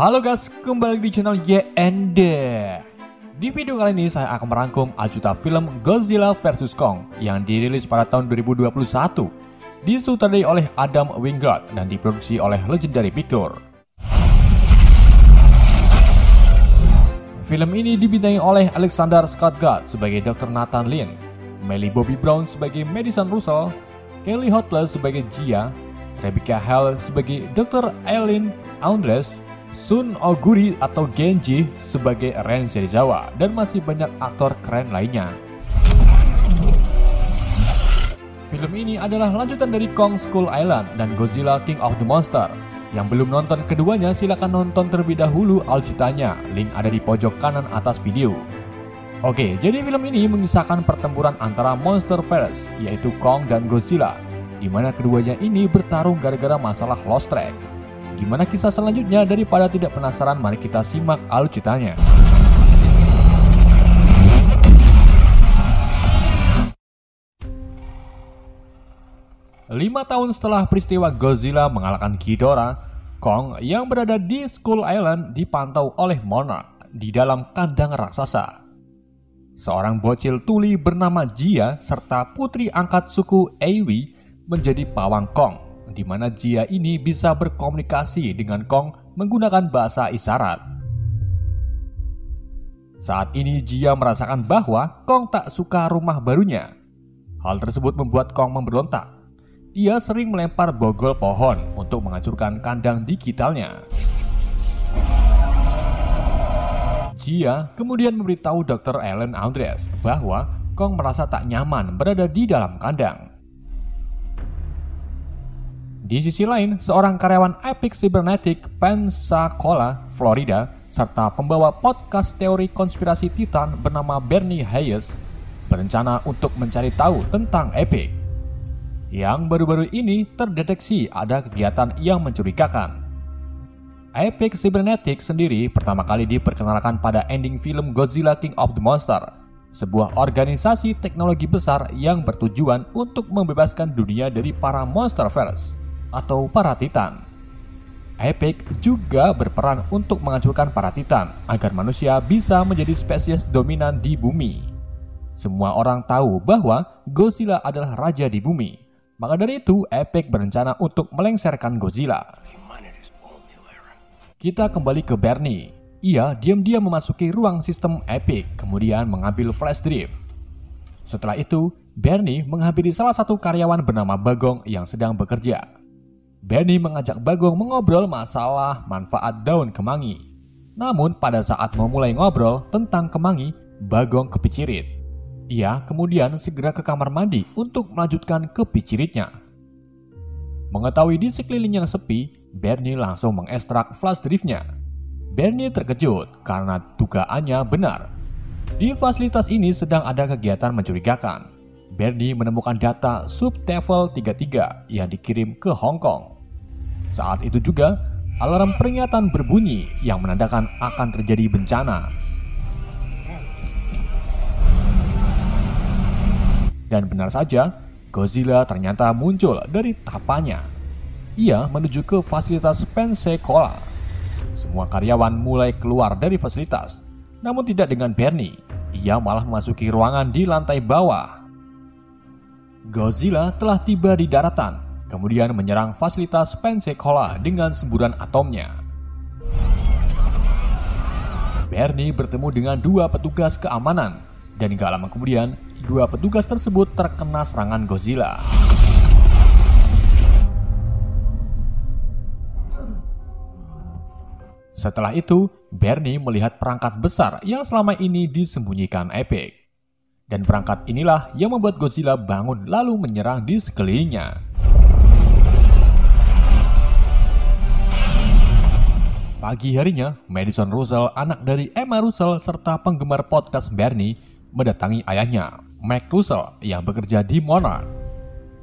Halo guys, kembali di channel YND. Di video kali ini saya akan merangkum aljuta film Godzilla vs Kong yang dirilis pada tahun 2021. Disutradarai oleh Adam Wingard dan diproduksi oleh Legendary Pictures. Film ini dibintangi oleh Alexander Skarsgård sebagai Dr. Nathan Lin, Millie Bobby Brown sebagai Madison Russell, Kelly Hotler sebagai Jia, Rebecca Hall sebagai Dr. Eileen Andres, Sun Oguri atau Genji sebagai Ren Serizawa, dan masih banyak aktor keren lainnya. Film ini adalah lanjutan dari Kong Skull Island dan Godzilla King of the Monster. Yang belum nonton keduanya silakan nonton terlebih dahulu alcitanya, link ada di pojok kanan atas video. Oke, jadi film ini mengisahkan pertempuran antara monster Ferris, yaitu Kong dan Godzilla, di mana keduanya ini bertarung gara-gara masalah Lost Track. Gimana kisah selanjutnya daripada tidak penasaran mari kita simak alucitanya. Lima tahun setelah peristiwa Godzilla mengalahkan Ghidorah, Kong yang berada di Skull Island dipantau oleh Monarch di dalam kandang raksasa. Seorang bocil tuli bernama Jia serta putri angkat suku Eiwi menjadi pawang Kong, di mana Jia ini bisa berkomunikasi dengan Kong menggunakan bahasa isyarat. Saat ini Jia merasakan bahwa Kong tak suka rumah barunya. Hal tersebut membuat Kong memberontak. Ia sering melempar bogol pohon untuk menghancurkan kandang digitalnya. Jia kemudian memberitahu Dr. Ellen Andres bahwa Kong merasa tak nyaman berada di dalam kandang. Di sisi lain, seorang karyawan Epic Cybernetic Pensacola, Florida, serta pembawa podcast teori konspirasi Titan bernama Bernie Hayes berencana untuk mencari tahu tentang Epic. Yang baru-baru ini terdeteksi ada kegiatan yang mencurigakan. Epic Cybernetic sendiri pertama kali diperkenalkan pada ending film Godzilla King of the Monster, sebuah organisasi teknologi besar yang bertujuan untuk membebaskan dunia dari para monster monsterverse atau para titan. Epic juga berperan untuk menghancurkan para titan agar manusia bisa menjadi spesies dominan di bumi. Semua orang tahu bahwa Godzilla adalah raja di bumi. Maka dari itu, Epic berencana untuk melengsarkan Godzilla. Kita kembali ke Bernie. Ia diam-diam memasuki ruang sistem Epic, kemudian mengambil flash drive. Setelah itu, Bernie menghampiri salah satu karyawan bernama Bagong yang sedang bekerja. Benny mengajak Bagong mengobrol masalah manfaat daun kemangi. Namun pada saat memulai ngobrol tentang kemangi, Bagong kepicirit. Ia kemudian segera ke kamar mandi untuk melanjutkan kepiciritnya. Mengetahui di sekeliling yang sepi, Bernie langsung mengekstrak flash drive-nya. Bernie terkejut karena dugaannya benar. Di fasilitas ini sedang ada kegiatan mencurigakan. Bernie menemukan data Subtafel 33 yang dikirim ke Hong Kong. Saat itu juga, alarm peringatan berbunyi yang menandakan akan terjadi bencana. Dan benar saja, Godzilla ternyata muncul dari tapanya. Ia menuju ke fasilitas Pensacola. Semua karyawan mulai keluar dari fasilitas, namun tidak dengan Bernie. Ia malah memasuki ruangan di lantai bawah Godzilla telah tiba di daratan, kemudian menyerang fasilitas Pensacola dengan semburan atomnya. Bernie bertemu dengan dua petugas keamanan, dan gak lama kemudian, dua petugas tersebut terkena serangan Godzilla. Setelah itu, Bernie melihat perangkat besar yang selama ini disembunyikan Epic. Dan perangkat inilah yang membuat Godzilla bangun lalu menyerang di sekelilingnya. Pagi harinya, Madison Russell, anak dari Emma Russell serta penggemar podcast Bernie, mendatangi ayahnya, Mac Russell, yang bekerja di Monarch.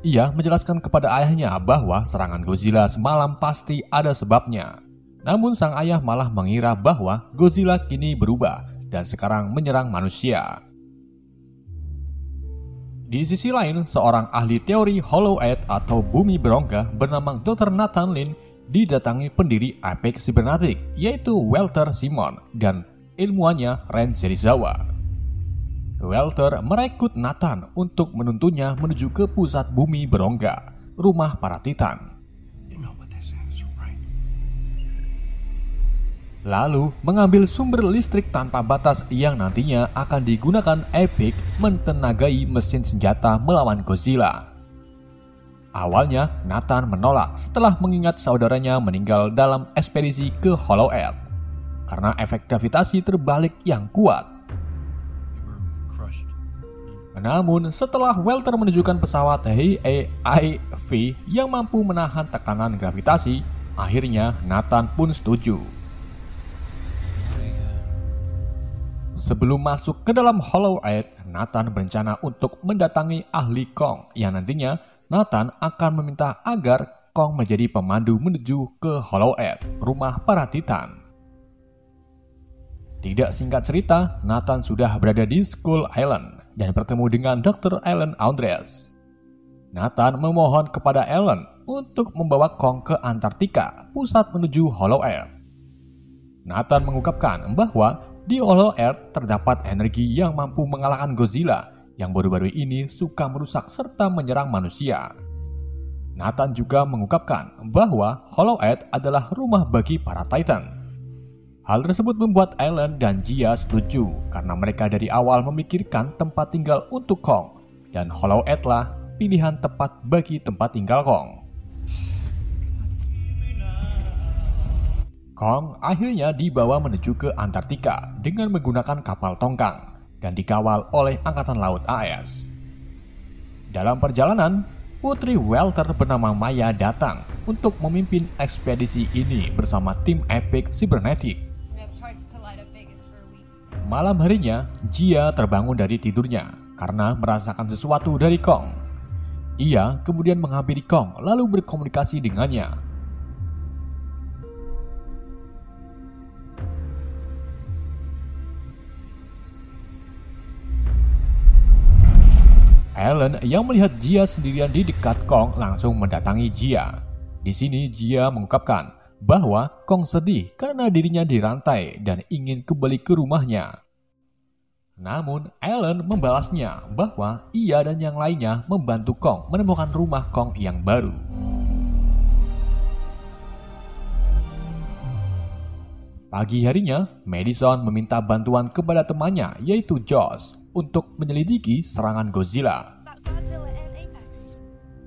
Ia menjelaskan kepada ayahnya bahwa serangan Godzilla semalam pasti ada sebabnya. Namun sang ayah malah mengira bahwa Godzilla kini berubah dan sekarang menyerang manusia. Di sisi lain, seorang ahli teori Hollow Earth atau bumi berongga bernama Dr. Nathan Lin didatangi pendiri Epic Cybernetic yaitu Walter Simon dan ilmuannya Ren Serizawa. Walter merekrut Nathan untuk menuntunnya menuju ke pusat bumi berongga, rumah para Titan. Lalu mengambil sumber listrik tanpa batas yang nantinya akan digunakan Epic mentenagai mesin senjata melawan Godzilla. Awalnya Nathan menolak setelah mengingat saudaranya meninggal dalam ekspedisi ke Hollow Earth karena efek gravitasi terbalik yang kuat. Namun setelah Welter menunjukkan pesawat HAIV yang mampu menahan tekanan gravitasi, akhirnya Nathan pun setuju. Sebelum masuk ke dalam Hollow Earth, Nathan berencana untuk mendatangi ahli Kong yang nantinya Nathan akan meminta agar Kong menjadi pemandu menuju ke Hollow Earth, rumah para Titan. Tidak singkat cerita, Nathan sudah berada di Skull Island dan bertemu dengan Dr. Alan Andreas. Nathan memohon kepada Alan untuk membawa Kong ke Antartika, pusat menuju Hollow Earth. Nathan mengungkapkan bahwa di Hollow Earth terdapat energi yang mampu mengalahkan Godzilla yang baru-baru ini suka merusak serta menyerang manusia. Nathan juga mengungkapkan bahwa Hollow Earth adalah rumah bagi para Titan. Hal tersebut membuat Alan dan Jia setuju karena mereka dari awal memikirkan tempat tinggal untuk Kong dan Hollow Earth lah pilihan tepat bagi tempat tinggal Kong. Kong akhirnya dibawa menuju ke Antartika dengan menggunakan kapal tongkang dan dikawal oleh Angkatan Laut AS. Dalam perjalanan, Putri Welter bernama Maya datang untuk memimpin ekspedisi ini bersama tim Epic Cybernetic. Malam harinya, Jia terbangun dari tidurnya karena merasakan sesuatu dari Kong. Ia kemudian menghampiri Kong lalu berkomunikasi dengannya Alan yang melihat Jia sendirian di dekat Kong langsung mendatangi Jia. Di sini Jia mengungkapkan bahwa Kong sedih karena dirinya dirantai dan ingin kembali ke rumahnya. Namun Alan membalasnya bahwa ia dan yang lainnya membantu Kong menemukan rumah Kong yang baru. Pagi harinya, Madison meminta bantuan kepada temannya yaitu Josh untuk menyelidiki serangan Godzilla.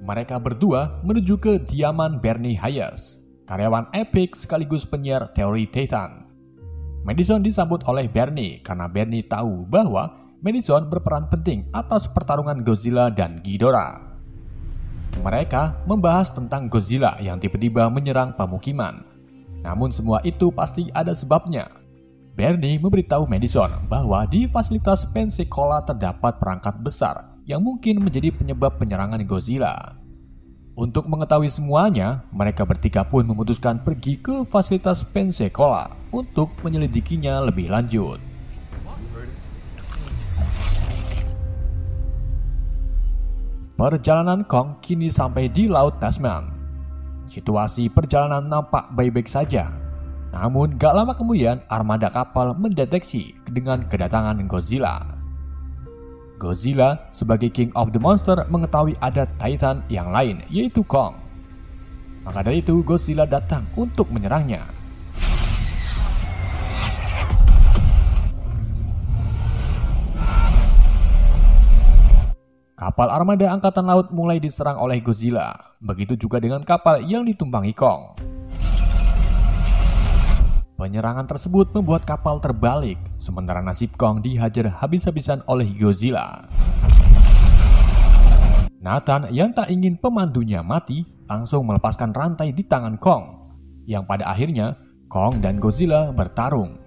Mereka berdua menuju ke diaman Bernie Hayes, karyawan Epic sekaligus penyiar teori Titan. Madison disambut oleh Bernie karena Bernie tahu bahwa Madison berperan penting atas pertarungan Godzilla dan Ghidorah. Mereka membahas tentang Godzilla yang tiba-tiba menyerang pemukiman. Namun semua itu pasti ada sebabnya. Bernie memberitahu Madison bahwa di fasilitas Pensacola terdapat perangkat besar yang mungkin menjadi penyebab penyerangan Godzilla. Untuk mengetahui semuanya, mereka bertiga pun memutuskan pergi ke fasilitas Pensacola untuk menyelidikinya lebih lanjut. Perjalanan Kong kini sampai di Laut Tasman. Situasi perjalanan nampak baik-baik saja namun gak lama kemudian armada kapal mendeteksi dengan kedatangan Godzilla. Godzilla sebagai King of the Monster mengetahui ada Titan yang lain yaitu Kong. Maka dari itu Godzilla datang untuk menyerangnya. Kapal armada angkatan laut mulai diserang oleh Godzilla. Begitu juga dengan kapal yang ditumpangi Kong. Penyerangan tersebut membuat kapal terbalik, sementara nasib Kong dihajar habis-habisan oleh Godzilla. Nathan yang tak ingin pemandunya mati langsung melepaskan rantai di tangan Kong, yang pada akhirnya Kong dan Godzilla bertarung.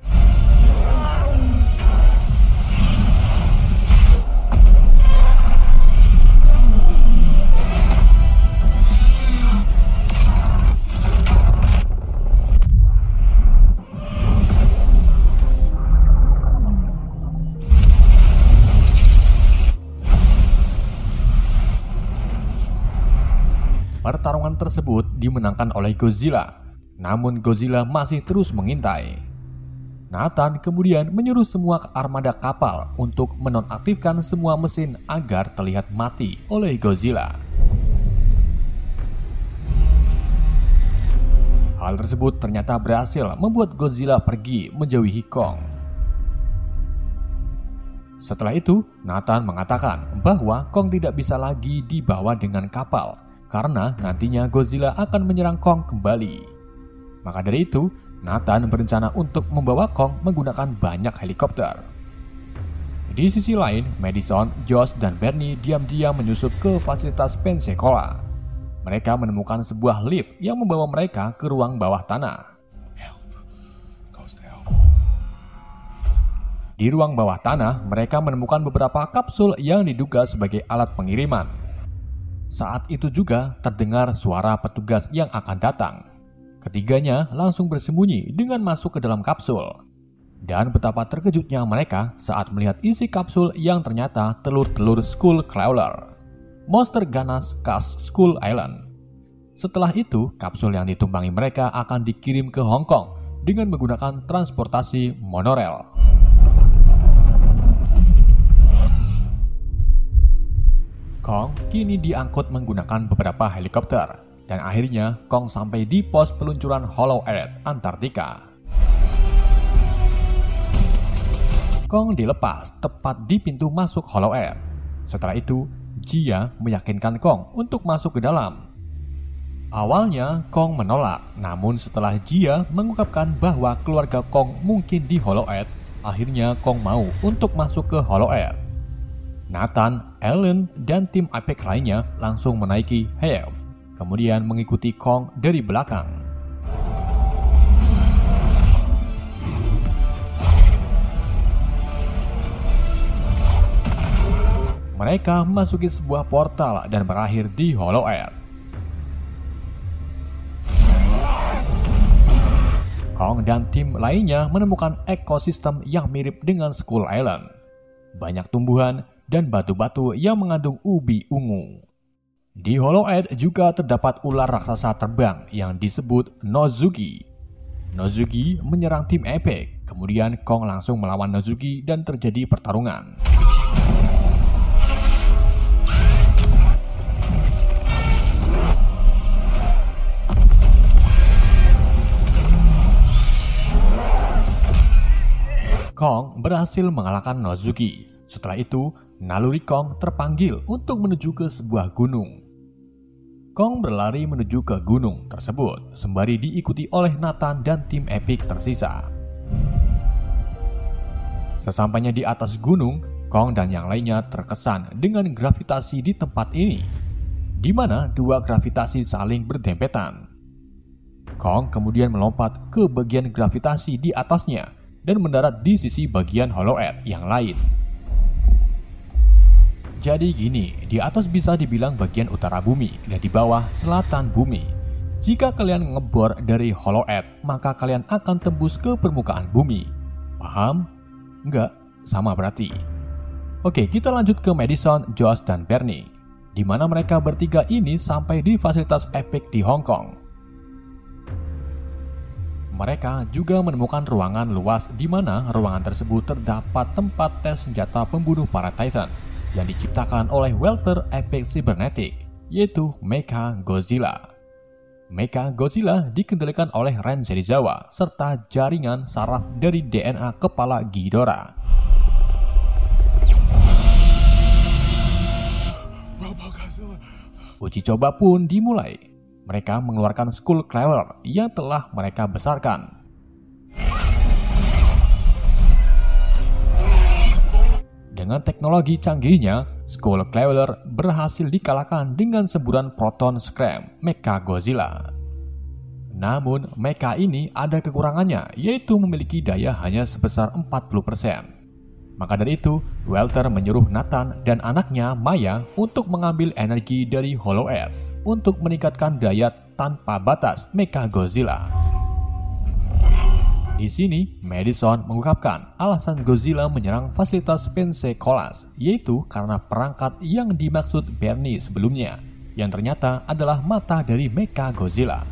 Tersebut dimenangkan oleh Godzilla Namun Godzilla masih terus mengintai. Nathan kemudian menyuruh semua armada kapal untuk menonaktifkan semua mesin agar terlihat mati oleh Godzilla. Hal tersebut ternyata berhasil membuat Godzilla pergi menjauhi Kong. Setelah itu, Nathan mengatakan bahwa Kong tidak bisa lagi dibawa dengan kapal karena nantinya Godzilla akan menyerang Kong kembali. Maka dari itu, Nathan berencana untuk membawa Kong menggunakan banyak helikopter. Di sisi lain, Madison, Josh, dan Bernie diam-diam menyusup ke fasilitas Pensacola. Mereka menemukan sebuah lift yang membawa mereka ke ruang bawah tanah. Di ruang bawah tanah, mereka menemukan beberapa kapsul yang diduga sebagai alat pengiriman. Saat itu juga terdengar suara petugas yang akan datang. Ketiganya langsung bersembunyi dengan masuk ke dalam kapsul. Dan betapa terkejutnya mereka saat melihat isi kapsul yang ternyata telur-telur Skull Crawler. Monster ganas khas Skull Island. Setelah itu, kapsul yang ditumpangi mereka akan dikirim ke Hong Kong dengan menggunakan transportasi monorail. Kong kini diangkut menggunakan beberapa helikopter dan akhirnya Kong sampai di pos peluncuran Hollow Earth Antartika. Kong dilepas tepat di pintu masuk Hollow Earth. Setelah itu, Jia meyakinkan Kong untuk masuk ke dalam. Awalnya Kong menolak, namun setelah Jia mengungkapkan bahwa keluarga Kong mungkin di Hollow Earth, akhirnya Kong mau untuk masuk ke Hollow Earth. Nathan, Ellen, dan tim APEC lainnya langsung menaiki Have kemudian mengikuti Kong dari belakang. Mereka memasuki sebuah portal dan berakhir di Hollow Earth. Kong dan tim lainnya menemukan ekosistem yang mirip dengan Skull Island. Banyak tumbuhan dan batu-batu yang mengandung ubi ungu. Di Hollow Earth juga terdapat ular raksasa terbang yang disebut Nozuki. Nozuki menyerang tim Epic, kemudian Kong langsung melawan Nozuki dan terjadi pertarungan. Kong berhasil mengalahkan Nozuki. Setelah itu, naluri Kong terpanggil untuk menuju ke sebuah gunung. Kong berlari menuju ke gunung tersebut sembari diikuti oleh Nathan dan tim Epic tersisa. Sesampainya di atas gunung, Kong dan yang lainnya terkesan dengan gravitasi di tempat ini, di mana dua gravitasi saling berdempetan. Kong kemudian melompat ke bagian gravitasi di atasnya dan mendarat di sisi bagian Hollow Earth yang lain. Jadi gini, di atas bisa dibilang bagian utara bumi dan di bawah selatan bumi. Jika kalian ngebor dari Hollow Earth, maka kalian akan tembus ke permukaan bumi. Paham? Enggak, sama berarti. Oke, kita lanjut ke Madison, Josh, dan Bernie. Di mana mereka bertiga ini sampai di fasilitas Epic di Hong Kong. Mereka juga menemukan ruangan luas di mana ruangan tersebut terdapat tempat tes senjata pembunuh para Titan yang diciptakan oleh Walter Epic Cybernetic, yaitu Mecha Godzilla. Mecha Godzilla dikendalikan oleh Ren Serizawa serta jaringan saraf dari DNA kepala Ghidorah. Uji coba pun dimulai. Mereka mengeluarkan Skull Crawler yang telah mereka besarkan Dengan teknologi canggihnya, Skull Crawler berhasil dikalahkan dengan semburan proton scram Mecha Godzilla. Namun, mecha ini ada kekurangannya, yaitu memiliki daya hanya sebesar 40%. Maka dari itu, Walter menyuruh Nathan dan anaknya Maya untuk mengambil energi dari Hollow Earth untuk meningkatkan daya tanpa batas Mecha Godzilla. Di sini, Madison mengungkapkan alasan Godzilla menyerang fasilitas Pensacola, yaitu karena perangkat yang dimaksud Bernie sebelumnya, yang ternyata adalah mata dari Mecha Godzilla.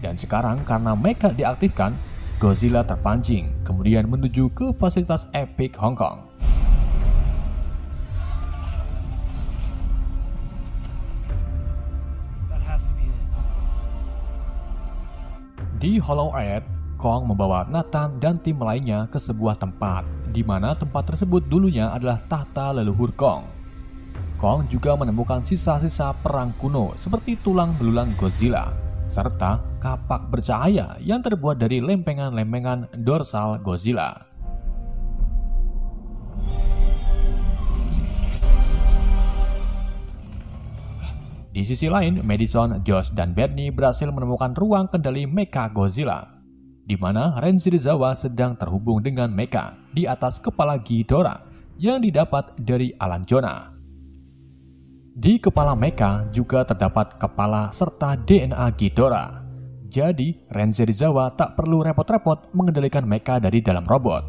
Dan sekarang karena Mecha diaktifkan, Godzilla terpancing, kemudian menuju ke fasilitas Epic Hong Kong. Di Hollow Earth, Kong membawa Nathan dan tim lainnya ke sebuah tempat, di mana tempat tersebut dulunya adalah tahta leluhur Kong. Kong juga menemukan sisa-sisa perang kuno seperti tulang belulang Godzilla, serta kapak bercahaya yang terbuat dari lempengan-lempengan dorsal Godzilla. Di sisi lain, Madison, Josh, dan Bernie berhasil menemukan ruang kendali Mecha Godzilla, di mana Renzirizawa sedang terhubung dengan Mecha di atas kepala Ghidorah yang didapat dari Alan Jonah. Di kepala Mecha juga terdapat kepala serta DNA Ghidorah. Jadi, Renzirizawa tak perlu repot-repot mengendalikan Mecha dari dalam robot.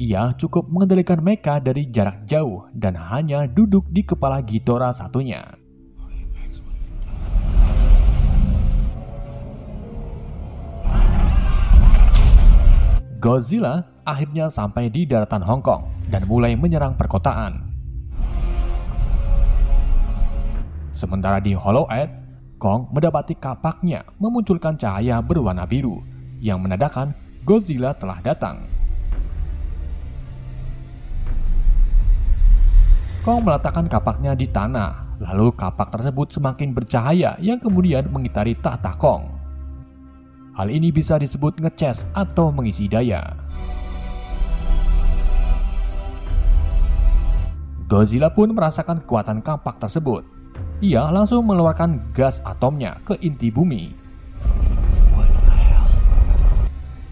Ia cukup mengendalikan Mecha dari jarak jauh dan hanya duduk di kepala Ghidorah satunya. Godzilla akhirnya sampai di daratan Hong Kong dan mulai menyerang perkotaan. Sementara di Hollow Earth, Kong mendapati kapaknya memunculkan cahaya berwarna biru yang menandakan Godzilla telah datang. Kong meletakkan kapaknya di tanah, lalu kapak tersebut semakin bercahaya yang kemudian mengitari tahta Kong. Hal ini bisa disebut ngecas atau mengisi daya. Godzilla pun merasakan kekuatan kapak tersebut. Ia langsung mengeluarkan gas atomnya ke inti bumi.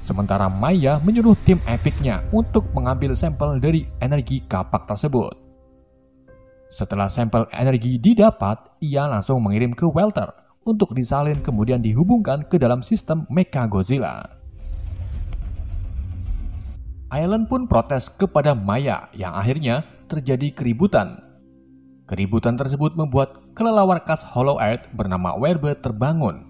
Sementara Maya menyuruh tim epicnya untuk mengambil sampel dari energi kapak tersebut. Setelah sampel energi didapat, ia langsung mengirim ke Welter untuk disalin kemudian dihubungkan ke dalam sistem Mecha Godzilla. Island pun protes kepada Maya yang akhirnya terjadi keributan. Keributan tersebut membuat kelelawar khas Hollow Earth bernama Werbird terbangun.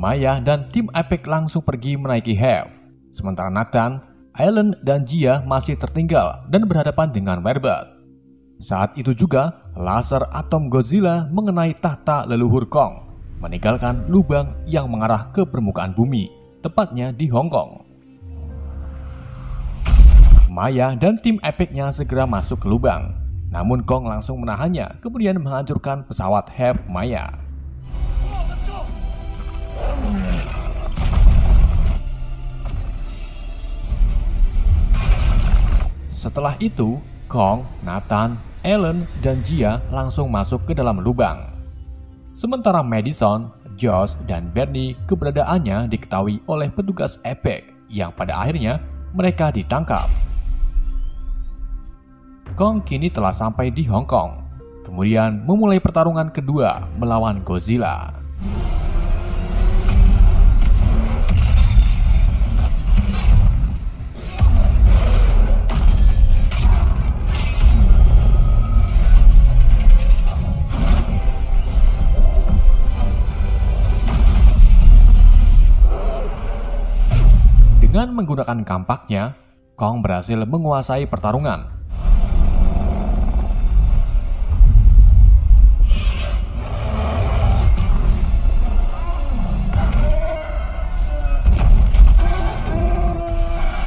Maya dan tim Epic langsung pergi menaiki Have. Sementara Nathan, Island, dan Jia masih tertinggal dan berhadapan dengan Werbird. Saat itu juga, laser atom Godzilla mengenai tahta leluhur Kong, meninggalkan lubang yang mengarah ke permukaan bumi, tepatnya di Hong Kong. Maya dan tim epicnya segera masuk ke lubang, namun Kong langsung menahannya, kemudian menghancurkan pesawat Have Maya. Setelah itu, Kong, Nathan, Ellen dan Jia langsung masuk ke dalam lubang. Sementara Madison, Josh, dan Bernie keberadaannya diketahui oleh petugas Epic yang pada akhirnya mereka ditangkap. Kong kini telah sampai di Hong Kong, kemudian memulai pertarungan kedua melawan Godzilla. Dengan menggunakan kampaknya, Kong berhasil menguasai pertarungan.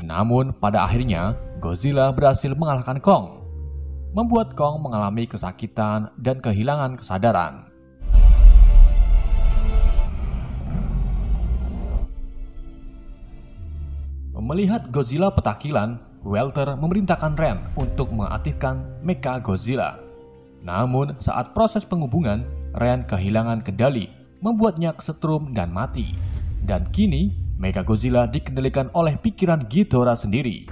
Namun pada akhirnya, Godzilla berhasil mengalahkan Kong, membuat Kong mengalami kesakitan dan kehilangan kesadaran. Melihat Godzilla petakilan, Welter memerintahkan Ren untuk mengaktifkan Mecha Godzilla. Namun, saat proses penghubungan, Ren kehilangan kendali, membuatnya kesetrum dan mati. Dan kini, Mecha Godzilla dikendalikan oleh pikiran Ghidorah sendiri.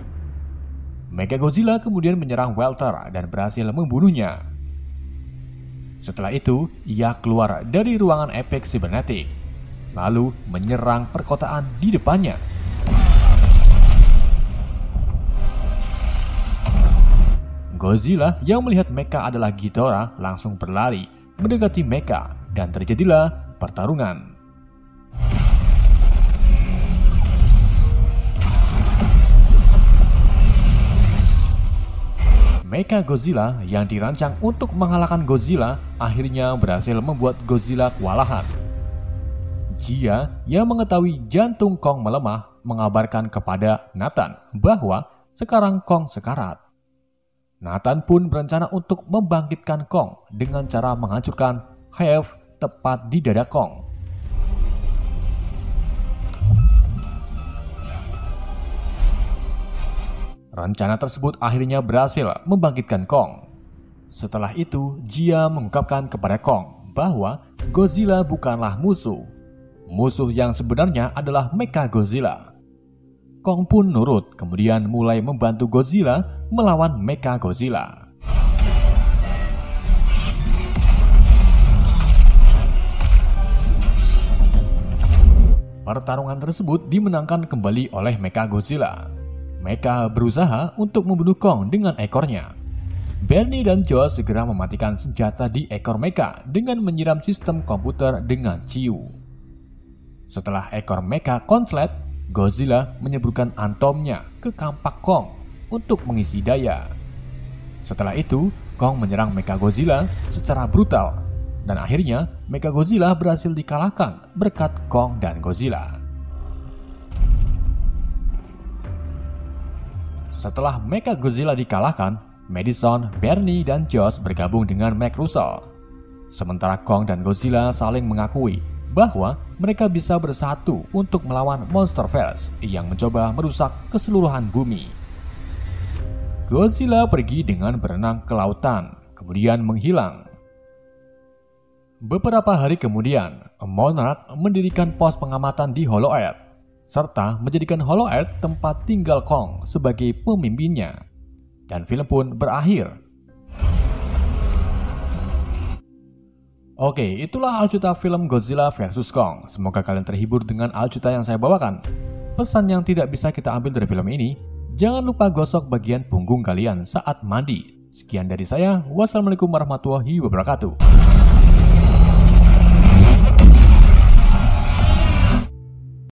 Mecha Godzilla kemudian menyerang Welter dan berhasil membunuhnya. Setelah itu, ia keluar dari ruangan Epic Cybernetic, lalu menyerang perkotaan di depannya Godzilla yang melihat Mecha adalah Ghidorah langsung berlari mendekati Mecha dan terjadilah pertarungan. Mecha Godzilla yang dirancang untuk mengalahkan Godzilla akhirnya berhasil membuat Godzilla kewalahan. Jia yang mengetahui jantung Kong melemah mengabarkan kepada Nathan bahwa sekarang Kong sekarat. Nathan pun berencana untuk membangkitkan Kong dengan cara menghancurkan Hive tepat di dada Kong. Rencana tersebut akhirnya berhasil membangkitkan Kong. Setelah itu, Jia mengungkapkan kepada Kong bahwa Godzilla bukanlah musuh. Musuh yang sebenarnya adalah Mecha Godzilla. Kong pun nurut, kemudian mulai membantu Godzilla melawan Mecha Godzilla. Pertarungan tersebut dimenangkan kembali oleh Mecha Godzilla. Mecha berusaha untuk membunuh Kong dengan ekornya. Bernie dan Josh segera mematikan senjata di ekor Mecha dengan menyiram sistem komputer dengan ciu. Setelah ekor Mecha konslet, Godzilla menyeburkan antomnya ke kampak Kong untuk mengisi daya. Setelah itu, Kong menyerang Mecha Godzilla secara brutal dan akhirnya Mecha Godzilla berhasil dikalahkan berkat Kong dan Godzilla. Setelah Mecha Godzilla dikalahkan, Madison, Bernie, dan Josh bergabung dengan Mac Russell. Sementara Kong dan Godzilla saling mengakui bahwa mereka bisa bersatu untuk melawan Monsterverse yang mencoba merusak keseluruhan bumi. Godzilla pergi dengan berenang ke lautan, kemudian menghilang. Beberapa hari kemudian, Monarch mendirikan pos pengamatan di Hollow Earth serta menjadikan Hollow Earth tempat tinggal Kong sebagai pemimpinnya. Dan film pun berakhir. Oke, itulah alcuta film Godzilla vs Kong. Semoga kalian terhibur dengan alcuta yang saya bawakan. Pesan yang tidak bisa kita ambil dari film ini, jangan lupa gosok bagian punggung kalian saat mandi. Sekian dari saya, wassalamualaikum warahmatullahi wabarakatuh.